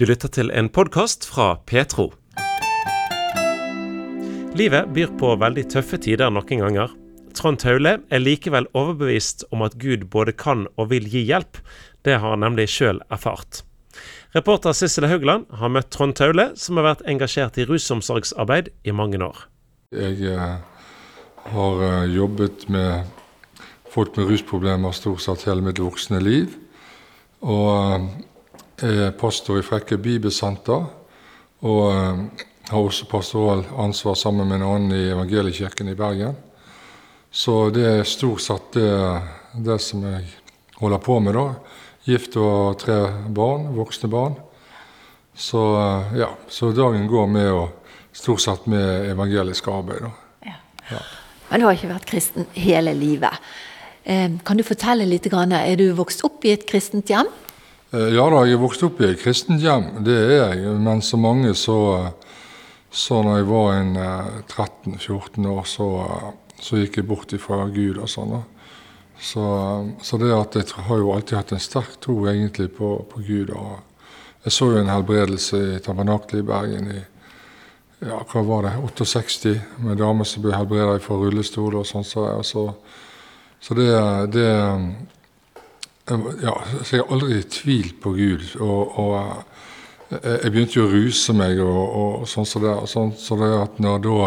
Du lytter til en podkast fra Petro. Livet byr på veldig tøffe tider noen ganger. Trond Taule er likevel overbevist om at Gud både kan og vil gi hjelp. Det har han nemlig sjøl erfart. Reporter Sissel Haugland har møtt Trond Taule, som har vært engasjert i rusomsorgsarbeid i mange år. Jeg eh, har eh, jobbet med folk med rusproblemer stort sett hele mitt voksne liv. Og eh, er pastor i Frekke bibelsenter. Og eh, har også pastoral ansvar sammen med en annen i Evangeliekirken i Bergen. Så det er stort sett det, det som jeg holder på med, da. Gift og tre barn, voksne barn. Så eh, ja, så dagen går med å stort sett med evangelisk arbeid. Ja. Ja. Men du har ikke vært kristen hele livet. Kan du fortelle litt? Er du vokst opp i et kristent hjem? Eh, ja da, jeg er vokst opp i et kristent hjem, det er jeg. Men så mange så, så når jeg var en 13-14 eh, år, så, så, gikk jeg bort ifra Gud og sånn. Så, så, det at jeg har jo alltid hatt en sterk tro egentlig på, på Gud. og Jeg så jo en helbredelse i tabernaklet i Bergen i ja, hva var det, 68, med damer som ble helbredet fra rullestol og sånn. Så, så, så det, det ja, så jeg har aldri tvilt på Gud. Og, og eh, jeg begynte jo å ruse meg og, og sånn som så det. Sånn, så det at når da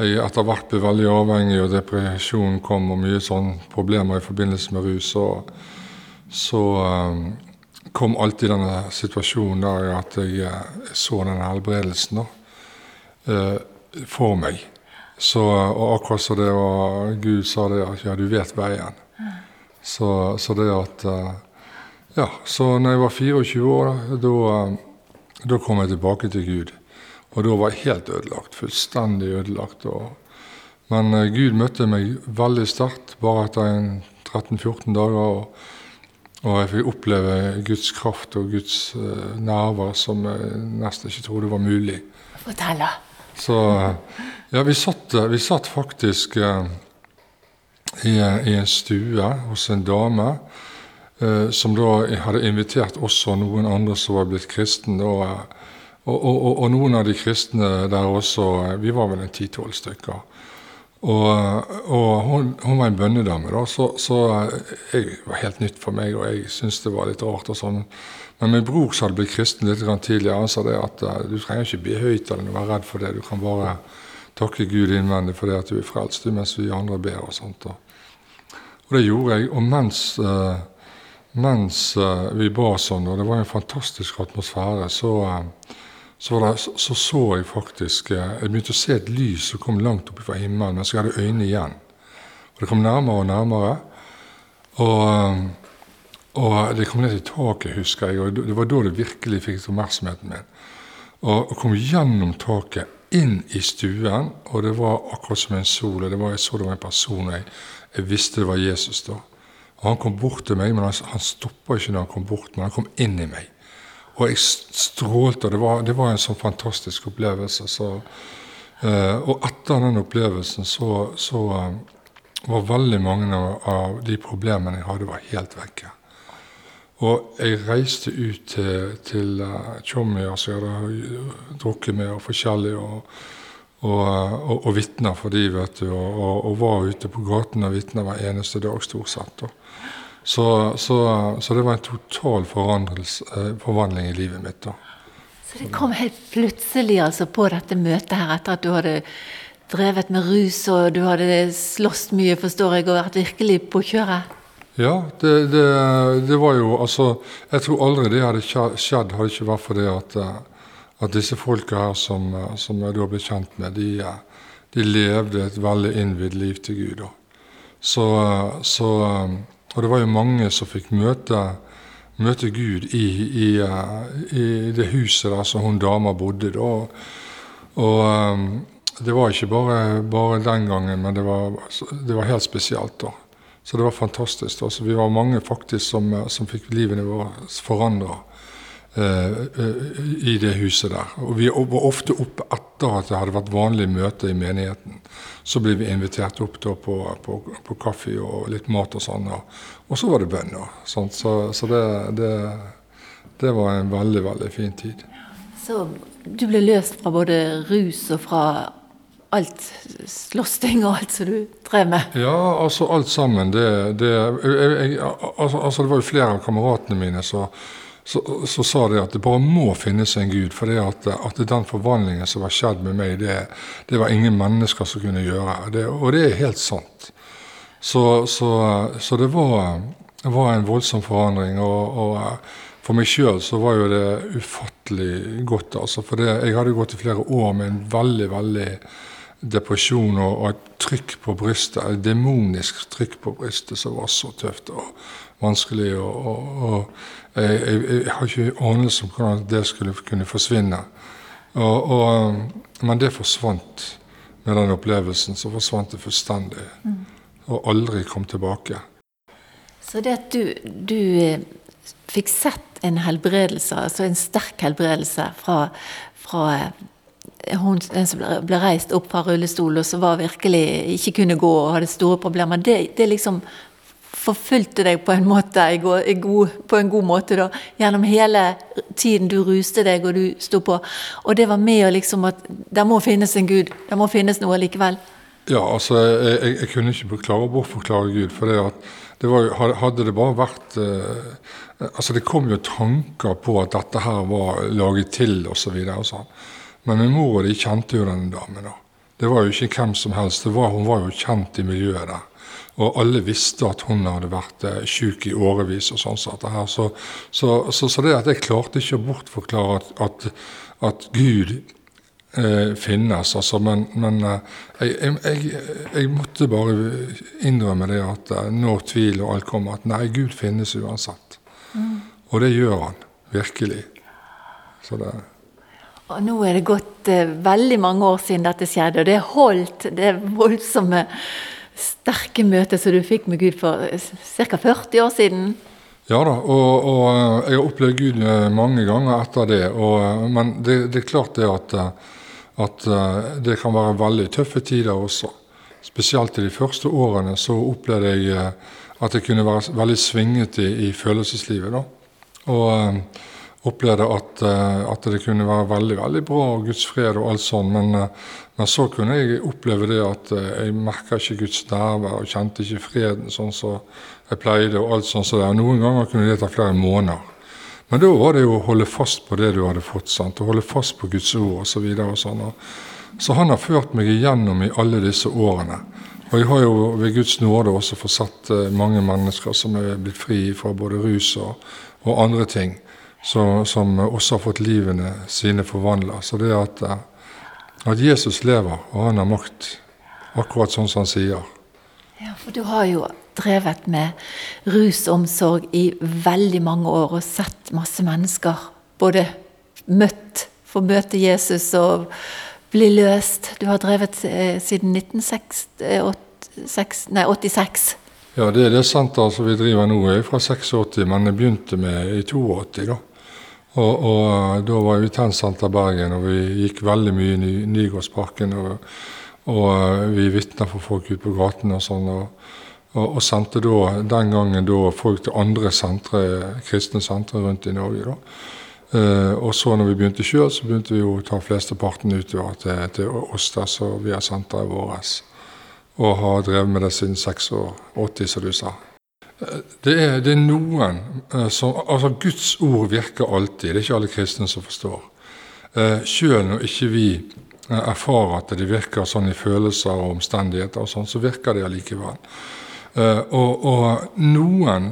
jeg etter hvert ble veldig avhengig, og depresjonen kom, og mye sånne problemer i forbindelse med rus, så, så um, kom alltid denne situasjonen der at jeg, jeg så denne helbredelsen da, uh, for meg. Så, og akkurat som det var Gud sa det, at ja, du vet veien. Så, så, det at eh, Ja, så når jeg var 24 år, da, eh, kom jeg tilbake til Gud. Og da var jeg helt ødelagt. Fullstendig ødelagt. Og, men uh, Gud møtte meg veldig sterkt bare etter 13-14 dager. Og, og, jeg fikk oppleve Guds kraft og Guds uh, nerver som jeg nesten ikke trodde var mulig. Fortell, da. Så ja, vi satt, vi satt faktisk uh, i, i en stue hos en dame eh, som da hadde invitert også noen andre som var blitt kristne. Og, og, og, og, noen av de kristne der også Vi var vel en ti-tolv stykker. Og, hun, hun, var en bønnedame, da, så, så jeg var helt nytt for meg, og jeg syntes det var litt rart. og sånn. Men min bror som hadde blitt kristen litt tidligere, han sa det at uh, du trenger ikke bli høyt eller være redd for det. Du kan bare takke Gud innvendig for det at du er frelst, mens vi andre ber. Og sånt. Og, det gjorde jeg. Og mens, uh, mens uh, vi ba sånn, og det var en fantastisk atmosfære, så, uh, så, det, så, så, så jeg faktisk Jeg begynte å se et lys som kom langt opp fra himmelen mens jeg hadde øynene igjen. Og det kom nærmere og nærmere. Og, og det kom ned til taket, husker jeg, og det var da det virkelig fikk oppmerksomheten min. Og, og kom gjennom taket inn i stuen, og det var akkurat som en sol. og det var, Jeg så det var en person, og jeg, jeg visste det var Jesus da. Og Han kom bort til meg, men han, han stoppa ikke når han kom bort, men han kom inn i meg. Og jeg strålte, og det var, det var en sånn fantastisk opplevelse. Så, eh, og etter den opplevelsen så, så um, var veldig mange av, de problemene jeg hadde, var helt vekke. Og jeg reiste ut til, til uh, tjommier som jeg hadde drukket med, og forskjellig, og, og, og, og vitner for de, vet du, og, og, var ute på gaten og vitna hver eneste dag, stort sett. Så, så, så, det var en total uh, forvandling i livet mitt. da. Så det kom helt plutselig altså på dette møtet her, etter at du hadde drevet med rus og du hadde slåss mye, forstår jeg, og vært virkelig på kjøret? Ja, det, det, det, var jo Altså, jeg tror aldri det hadde skjedd, hadde ikke vært for det at, eh, at disse folka her som, eh, som, jeg da ble kjent med, de, eh, de levde et veldig innvidd liv til Gud. Så, så, og det var jo mange som fikk møte, møte Gud i, i, i, det huset der som hun dama bodde. da. Og det var ikke bare, bare den gangen, men det var, det var helt spesielt. da. Så det var fantastisk. Altså, vi var mange faktisk som, eh, som fikk livene våre forandra eh, eh, i det huset der. Og vi var ofte oppe etter at det hadde vært vanlig møte i menigheten. Så ble vi invitert opp på, på, på, kaffe og litt mat og sånn. Og, så var det bønn. Så, så det, det, det var en veldig, veldig fin tid. Så du ble løst fra både rus og fra alt slåssing og alt som du drev med? Ja, altså alt sammen. Det, det, jeg, jeg, altså, altså, det var jo flere av kameratene mine som sa de at det bare må finnes en gud. For det at, at den forvandlingen som var skjedd med meg, det, det var ingen mennesker som kunne gjøre. Det, og det er helt sant. Så, så, så det var, var, en voldsom forandring. og, og for meg sjøl så var jo det ufattelig godt. altså, For det, jeg hadde gått i flere år med en veldig, veldig depresjon og, og et trykk på brystet, et demonisk trykk på brystet som var så tøft og vanskelig. og, og, og jeg, jeg, jeg, har ikke anelse om hvordan det skulle kunne forsvinne. men det forsvant med den opplevelsen. Så forsvant det fullstendig. Mm. Og aldri kom tilbake. Så det at du, du eh, fikk sett en helbredelse, altså en sterk helbredelse fra, fra eh, hun, som ble reist opp fra rullestol og som var virkelig ikke kunne gå og hadde store problemer. Det, det liksom forfulgte deg på en måte, på en god måte da, gjennom hele tiden du ruste deg og du sto på. Og det var med å liksom at det må finnes en Gud. Det må finnes noe likevel. Ja, altså, jeg, jeg, jeg kunne ikke klare å bortforklare Gud. For det at det var, hadde det bare vært eh, altså Det kom jo tanker på at dette her var laget til osv. Sånn. Men min mor og de kjente jo denne damen. da. Det var jo ikke hvem som helst. Var, hun var jo kjent i miljøet der. Og alle visste at hun hadde vært eh, syk i årevis. og sånn så, så, så, så, det at jeg klarte ikke å bortforklare at, at, at Gud eh, finnes. Altså, men, men eh, jeg, jeg, jeg, måtte bare innrømme det at eh, når tvil og alt kommer, at nei, Gud finnes uansett. Mm. Og det gjør han. Virkelig. Så det og nå er det gått eh, veldig mange år siden dette skjedde, og det holdt det voldsomme, sterke møtet som du fikk med Gud for eh, ca. 40 år siden. Ja da, og, og, jeg har opplevd Gud mange ganger etter det. Og, men det, det, er klart det at at eh, det kan være veldig tøffe tider også. Spesielt i de første årene så opplevde jeg eh, at det kunne være veldig svingete i, i følelseslivet. da. Og opplevde at, øh, at, det kunne være veldig veldig bra og Guds fred og alt sånn, men, øh, men, så kunne jeg oppleve det at jeg merka ikke Guds nærvær og kjente ikke freden sånn som jeg pleide. og alt sånn så der. Noen ganger kunne det ta flere måneder. Men da var det jo å holde fast på det du hadde fått, sant? å holde fast på Guds ord osv. Så, videre, og sånn. så han har ført meg igjennom i alle disse årene. Og jeg har jo ved Guds nåde også fått sett eh, mange mennesker som er blitt fri fra både rus og, og andre ting, så, som også har fått livene sine forvandla. Så det at, eh, at Jesus lever, og han har makt, akkurat sånn som han sier. Ja, for du har jo drevet med rusomsorg i veldig mange år og sett masse mennesker både møtt, få møte Jesus og bli løst. Du har drevet eh, siden 1986 Nei, 86. Ja, det er det senteret som vi driver nå, fra 86, men det begynte med i 82. da. Og, og eh, da var vi Tennsenter Bergen, og vi gikk veldig mye i Nygårdsparken. Og, og eh, vi vitna for folk ute på gaten og sånn. Og, og, sendte da, den gangen da folk til andre sentre, kristne sentre rundt i Norge. da. Uh, og så når vi begynte sjøl, så begynte vi å ta flesteparten utover til, til oss der, så vi har senteret vårt. Og har drevet med det siden 86, som du sa. Det er, det er noen uh, som Altså, Guds ord virker alltid. Det er ikke alle kristne som forstår. Uh, sjøl når ikke vi erfarer at det virker sånn i følelser og omstendigheter, og sånn, så virker det allikevel. Og, og, noen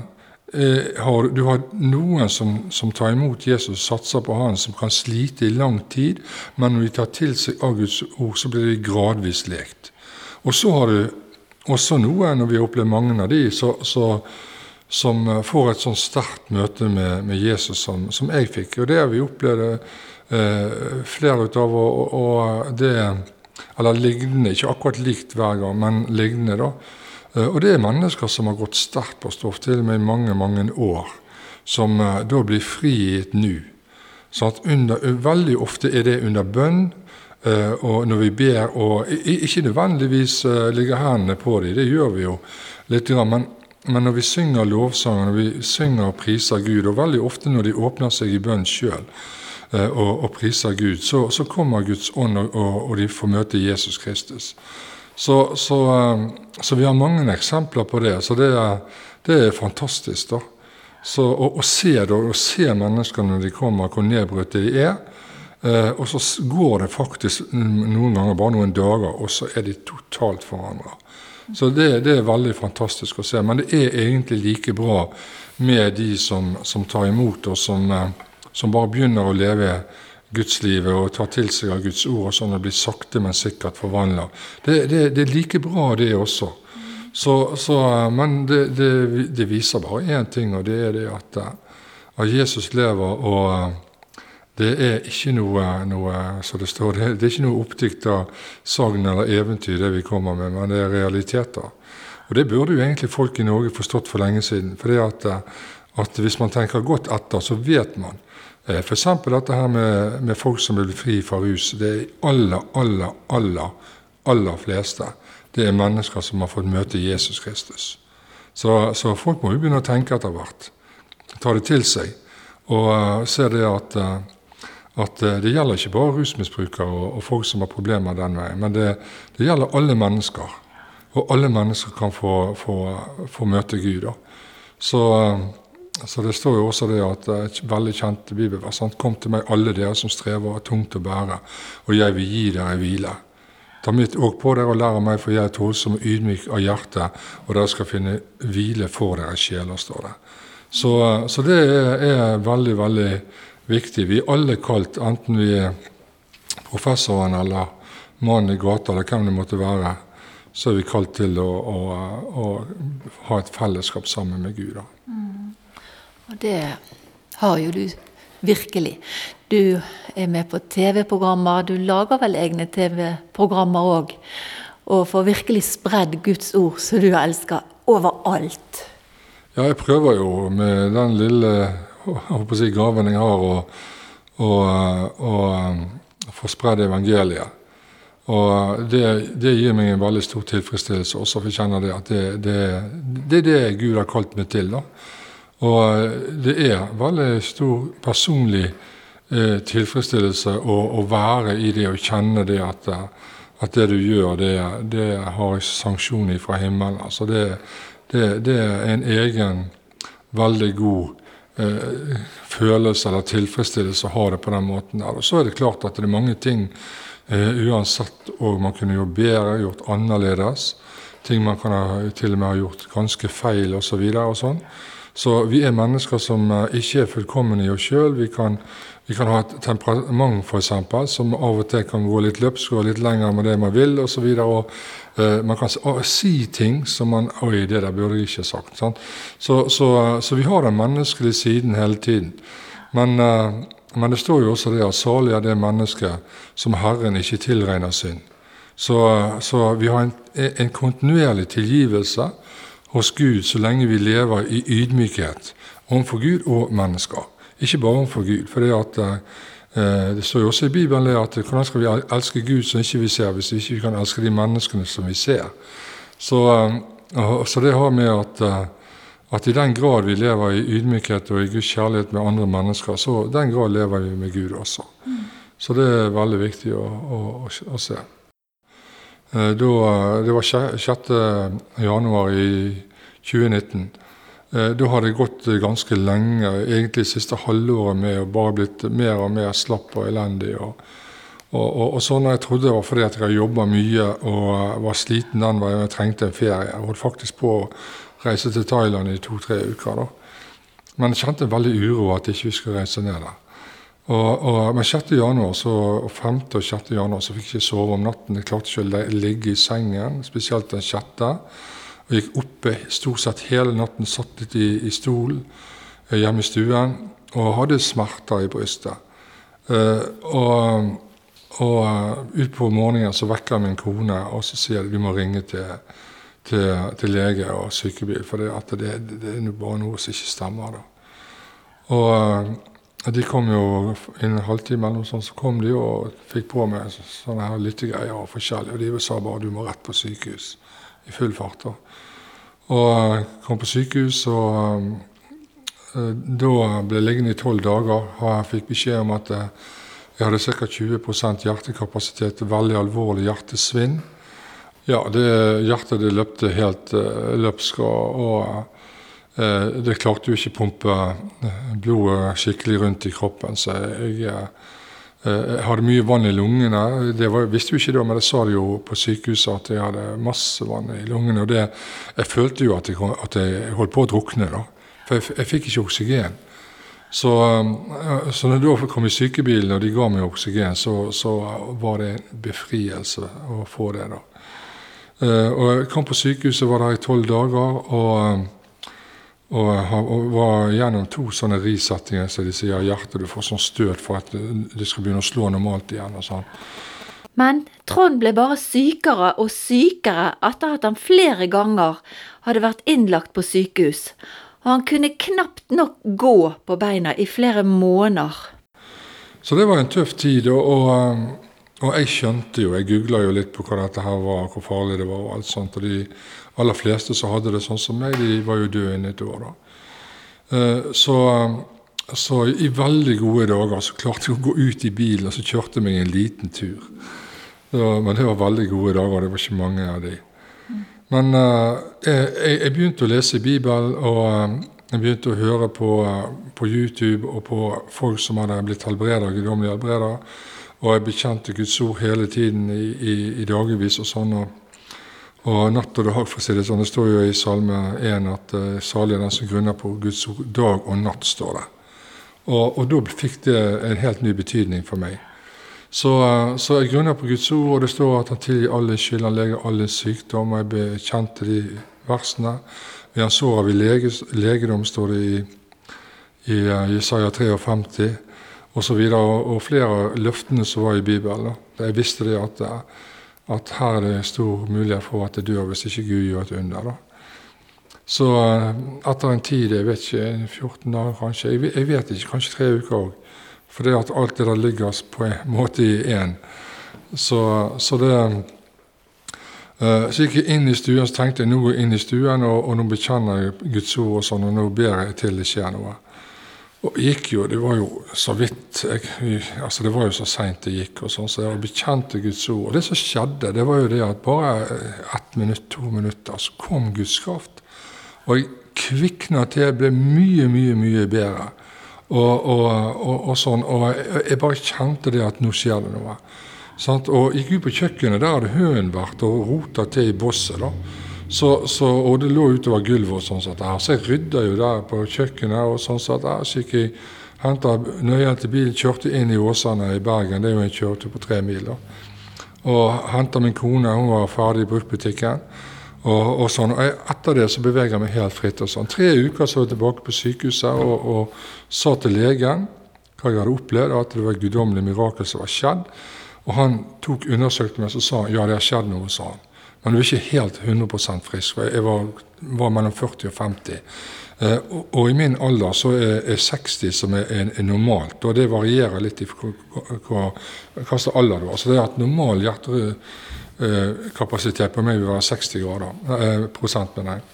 har, Du har noen som, som, tar imot Jesus, satser på Han, som kan slite i lang tid, men når de tar til seg av Guds ord, så blir de gradvis lekt. Og så har du også noe når vi har opplevd mange av de, så, så, som får et sånn sterkt møte med, med Jesus som, som, jeg fikk. Og det har vi opplevd eh, flere av, og, og det Eller lignende, ikke akkurat likt hver gang, men lignende, da. Eh, og det er mennesker som har gått sterkt på stoff, til og med i mange, mange år, som eh, da blir frigitt nå. Sånn under, veldig ofte er det under bønn, og når vi ber, og ikke nødvendigvis legger hendene på dem, det gjør vi jo litt, men men når vi synger lovsanger, når vi synger og priser Gud, og veldig ofte når de åpner seg i bønn sjøl eh, og, og, priser Gud, så, så kommer Guds ånd, og, og, de får møte Jesus Kristus. Så, så, eh, så, vi har mange eksempler på det. Så det er, det er fantastisk. da. Så, å, se, da, å se mennesker når de kommer, hvor nedbrutte de er. Eh, og så går det faktisk noen ganger bare noen dager, og så er de totalt forandra. Så det, det, er veldig fantastisk å se. Men det er egentlig like bra med de som, som tar imot, og som, eh, som, bare begynner å leve gudslivet og tar til seg av Guds ord, og sånn det blir sakte, men sikkert forvandla. Det, det, det, er like bra, det også. Så, så, eh, men det, viser bare én ting, og det er det at, at Jesus lever. og det er ikke noe, noe som det står, det, er ikke noe oppdikta sagn eller eventyr, det vi kommer med, men det er realiteter. Og Det burde jo egentlig folk i Norge forstått for lenge siden. for det at, at Hvis man tenker godt etter, så vet man. Eh, F.eks. dette her med, med, folk som blir fri fra rus. Det er aller, aller, aller, aller fleste. Det er mennesker som har fått møte Jesus Kristus. Så, så folk må jo begynne å tenke etter hvert. Ta det til seg. Og uh, se det at at eh, det gjelder ikke bare rusmisbrukere og, og, folk som har problemer den veien, men det, det, gjelder alle mennesker. Og alle mennesker kan få, få, få møte Gud. Så, eh, så, det står jo også det at eh, et veldig kjent bibelvers Kom til meg, alle dere som strever og tungt å bære, og jeg vil gi dere hvile. Ta mitt åk på dere og lære meg, for jeg er tålsom og ydmyk av hjerte, og dere skal finne hvile for deres sjeler, står det. Så, så det er, er veldig, veldig viktig. Vi er alle kalt, enten vi er professoren eller mannen i gata eller hvem det måtte være, så er vi kalt til å, å, å ha et fellesskap sammen med Gud. Mm. Og det har jo du virkelig. Du er med på TV-programmer, du lager vel egne TV-programmer òg. Og får virkelig spredd Guds ord, som du elsker, overalt. Ja, jeg prøver jo med den lille håper å si, gaven jeg har, og um, få spredd evangeliet. Og det, det, gir meg en veldig stor tilfredsstillelse også, for jeg kjenner det at det, det, det, er det Gud har kalt meg til. da. Og det er veldig stor personlig eh, tilfredsstillelse å, å, være i det og kjenne det at, at det du gjør, det, det har sanksjoner fra himmelen. Altså det, er en egen, veldig god eh, følelse eller tilfredsstillelse å ha det på den måten. der. Og Så er det klart at det er mange ting eh, uansett, og man kunne gjort bedre, gjort annerledes. Ting man kan ha, til og med ha gjort ganske feil osv. Så, videre, og sånn. så vi er mennesker som eh, ikke er fullkomne i oss sjøl. Vi, vi, kan ha et temperament for eksempel, som av og til kan gå litt løpsk og litt lenger med det man vil osv. Uh, man kan si ting som man Oi, det der burde jeg ikke sagt. Så, så, så, vi har den menneskelige siden hele tiden. Men, uh, men, det står jo også det at salig er det mennesket som Herren ikke tilregner synd. Så, så, vi har en, en, kontinuerlig tilgivelse hos Gud så lenge vi lever i ydmykhet overfor Gud og mennesker. Ikke bare overfor Gud. for det at Eh, det står jo også i Bibelen at hvordan skal vi elske Gud som ikke vi ser, hvis vi ikke kan elske de menneskene som vi ser. Så, eh, så det har med at, eh, at, i den grad vi lever i ydmykhet og i Guds kjærlighet med andre mennesker, så i den grad lever vi med Gud også. Mm. Så det er veldig viktig å, å, å se. Da, det var 6. januar i 2019. Eh, da har det gått ganske lenge, egentlig siste halvåret, med å bare blitt mer og mer slapp og elendig. Og, og, og, og sånn jeg trodde det var fordi at jeg jobba mye og var sliten den veien jeg trengte en ferie. Jeg holdt faktisk på å reise til Thailand i to-tre uker. da. Men jeg kjente veldig uro at ikke vi skulle reise ned der. Og, og, men 6. Januar, så, og 5. og 6. januar så fikk jeg ikke sove om natten. Jeg klarte ikke å ligge i sengen, spesielt den 6. Og gikk oppe stort sett hele natten, satt litt i, i stolen eh, hjemme i stuen og hadde smerter i brystet. Uh, og og uh, utpå morgenen så vekker min kone og så sier at vi må ringe til, til, til lege og sykebil, for det, det, det, er bare noe som ikke stemmer. da. Og de kom jo innen en halvtime eller noe sånt, så kom de og fikk på meg sånne her lyttegreier og forskjellig. Og de sa bare du må rett på sykehus i full fart. da. Og kom på sykehus, og uh, da ble jeg liggende i tolv dager. Og jeg fikk beskjed om at jeg hadde ca. 20 hjertekapasitet, veldig alvorlig hjertesvinn. Ja, det, hjertet det løpte helt uh, løpsk, og uh, det klarte jo ikke å pumpe blodet skikkelig rundt i kroppen. Så jeg, jeg hadde mye vann i lungene. Det var, visste jo ikke da, men det sa det jo på sykehuset at jeg hadde masse vann i lungene. Og det, jeg følte jo at jeg, at jeg holdt på å drukne, da. For jeg, jeg fikk ikke oksygen. Så, så når jeg da kom i sykebilen og de ga meg oksygen, så, så var det en befrielse å få det. da. Og jeg kom på sykehuset, var der i tolv dager. og og, og var gjennom to sånne risettinger, så de sier hjertet du får sånn støt for at det skal begynne å slå normalt igjen. og sånn. Men Trond ble bare sykere og sykere etter at han flere ganger hadde vært innlagt på sykehus. Og han kunne knapt nok gå på beina i flere måneder. Så det var en tøff tid. og, og og jeg skjønte jo, jeg googla jo litt på hva dette her var, hvor farlig det var. og alt sånt, og De aller fleste som hadde det sånn som meg, de var jo døde innen et år. da. Så, så, i veldig gode dager så klarte jeg å gå ut i bilen og så kjørte jeg meg en liten tur. Men det var veldig gode dager, det var ikke mange av de. Men jeg, jeg, begynte å lese Bibelen, og jeg begynte å høre på, på YouTube og på folk som hadde blitt helbreda, guddommelige helbreda. Og jeg bekjente Guds ord hele tiden i, i, i dagevis og sånn. Og, og, natt og dag, for å si det sånn. Det står jo i Salme 1 at uh, salig er den som grunner på Guds ord. Dag og natt, står det. Og, og da fikk det en helt ny betydning for meg. Så, uh, så jeg grunner på Guds ord, og det står at han tilgir alle skyld, han leger alle sykdommer. Jeg bekjente de versene. Ved hans sår har vi leges, legedom, står det i, i uh, Jesaja 53 og så og flere av løftene som var i Bibelen. Jeg visste det at, at her er det stor mulighet for at jeg dør hvis ikke Gud gjør et under. Da. Så etter en tid, jeg vet ikke, 14 dager kanskje, jeg, jeg vet ikke, kanskje tre uker òg, for det at alt det der ligger på en måte i én. Så, så det så gikk jeg inn i stuen så tenkte jeg nå går jeg inn i stuen, og, og nå bekjenner jeg Guds ord, og sånn, og nå ber jeg til det skjer noe. Og gikk jo, Det var jo så vidt jeg, altså Det var jo så seint det gikk, og sånn, så jeg bekjente Guds ord. Og det som skjedde, det var jo det at bare ett minutt, to minutter, så kom Guds kraft. Og jeg kvikna til, jeg ble mye, mye, mye bedre. Og, og, og, og sånn, og jeg, bare kjente det at nå skjer det noe. Sant? Og gikk ut på kjøkkenet, der hadde hønen vært og rota til i bosset. da. Så, så, og det lå utover gulvet, og sånn Sånn, så jeg rydda jo der på kjøkkenet. og sånn sånn, Så gikk jeg henta nøkkelen til bilen, kjørte inn i Åsane i Bergen. Det er jo en kjøretur på tre mil. da. Og henta min kone, hun var ferdig i bruktbutikken. Og, og, sånn, og Etter det så beveger jeg meg helt fritt. og sånn. Tre uker så var jeg tilbake på sykehuset og, og sa til legen hva jeg hadde opplevd, at det var et guddommelig mirakel som var skjedd. Og han tok undersøkte meg og sa ja, det har skjedd noe, sa han. Men er ikke helt 100% frisk. Jeg var, var, mellom 40 og 50. Eh, og, og, i min alder så er, er 60 som er, er, normalt. Og det varierer litt i hva, slags alder du har. Så det er at normal hjertekapasitet på meg vil være 60 grader, eh, prosent. Mener jeg.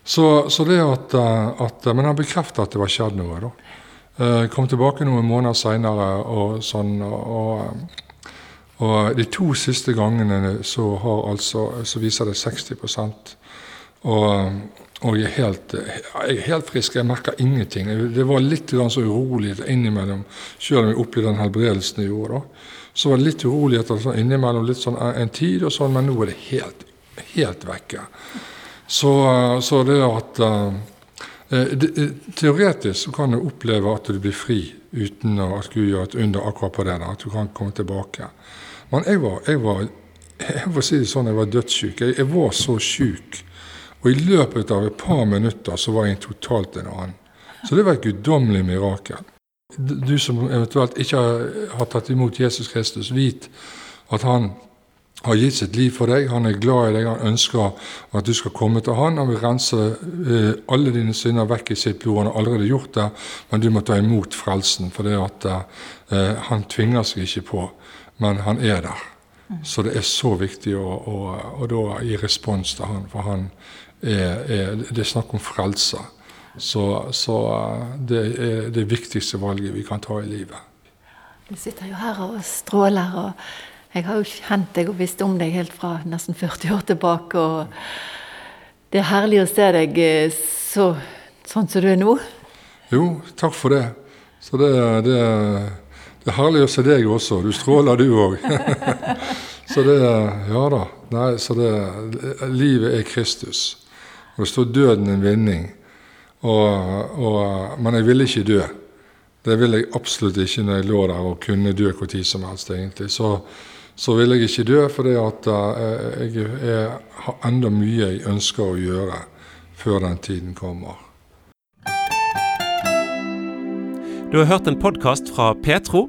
Så, så, det at, at, Men han bekrefter at det var skjedd noe. da. Jeg kom tilbake noen måneder seinere og sånn. og og De to siste gangene så, altså, så viser det 60 og, og jeg, er helt, jeg er helt frisk. Jeg merker ingenting. Det var litt så urolig innimellom, selv om jeg opplevde den helbredelsen jeg gjorde. Så var det litt uroligheter sånn innimellom litt sånn en tid, og sånn, men nå er det helt, helt vekke. Så, så det at uh, Teoretisk så kan du oppleve at du blir fri uten at Gud gjør et under akkurat på det. At du kan komme tilbake. Men jeg var, jeg var jeg får si sånn, jeg var dødssyk. Jeg, jeg var så syk. Og i løpet av et par minutter så var jeg totalt en annen. Så det var et guddommelig mirakel. Du som eventuelt ikke har tatt imot Jesus Kristus, vit at han har gitt sitt liv for deg. Han er glad i deg, han ønsker at du skal komme til han. Han vil rense eh, alle dine synder vekk i sitt blod. Han har allerede gjort det, men du må ta imot frelsen, for det at eh, han tvinger seg ikke på men han er der. Så det er så viktig å, å, å da gi respons til han, for han er, er, det er snakk om frelse. Så, så det er det viktigste valget vi kan ta i livet. Du sitter jo her og stråler, og jeg har jo kjent deg og visst om deg helt fra nesten 40 år tilbake. og Det er herlig å se deg så, sånn som du er nå. Jo, takk for det. Så det, det, det er herlig å se deg også. Du stråler, du òg. så det Ja da. Nei, så det Livet er Kristus. Og det står 'døden en vinning'. Og, og, men jeg ville ikke dø. Det ville jeg absolutt ikke når jeg lå der og kunne dø hvor tid som helst, egentlig. Så, så ville jeg ikke dø at uh, jeg, jeg har enda mye jeg ønsker å gjøre før den tiden kommer. Du har hørt en podkast fra Petro.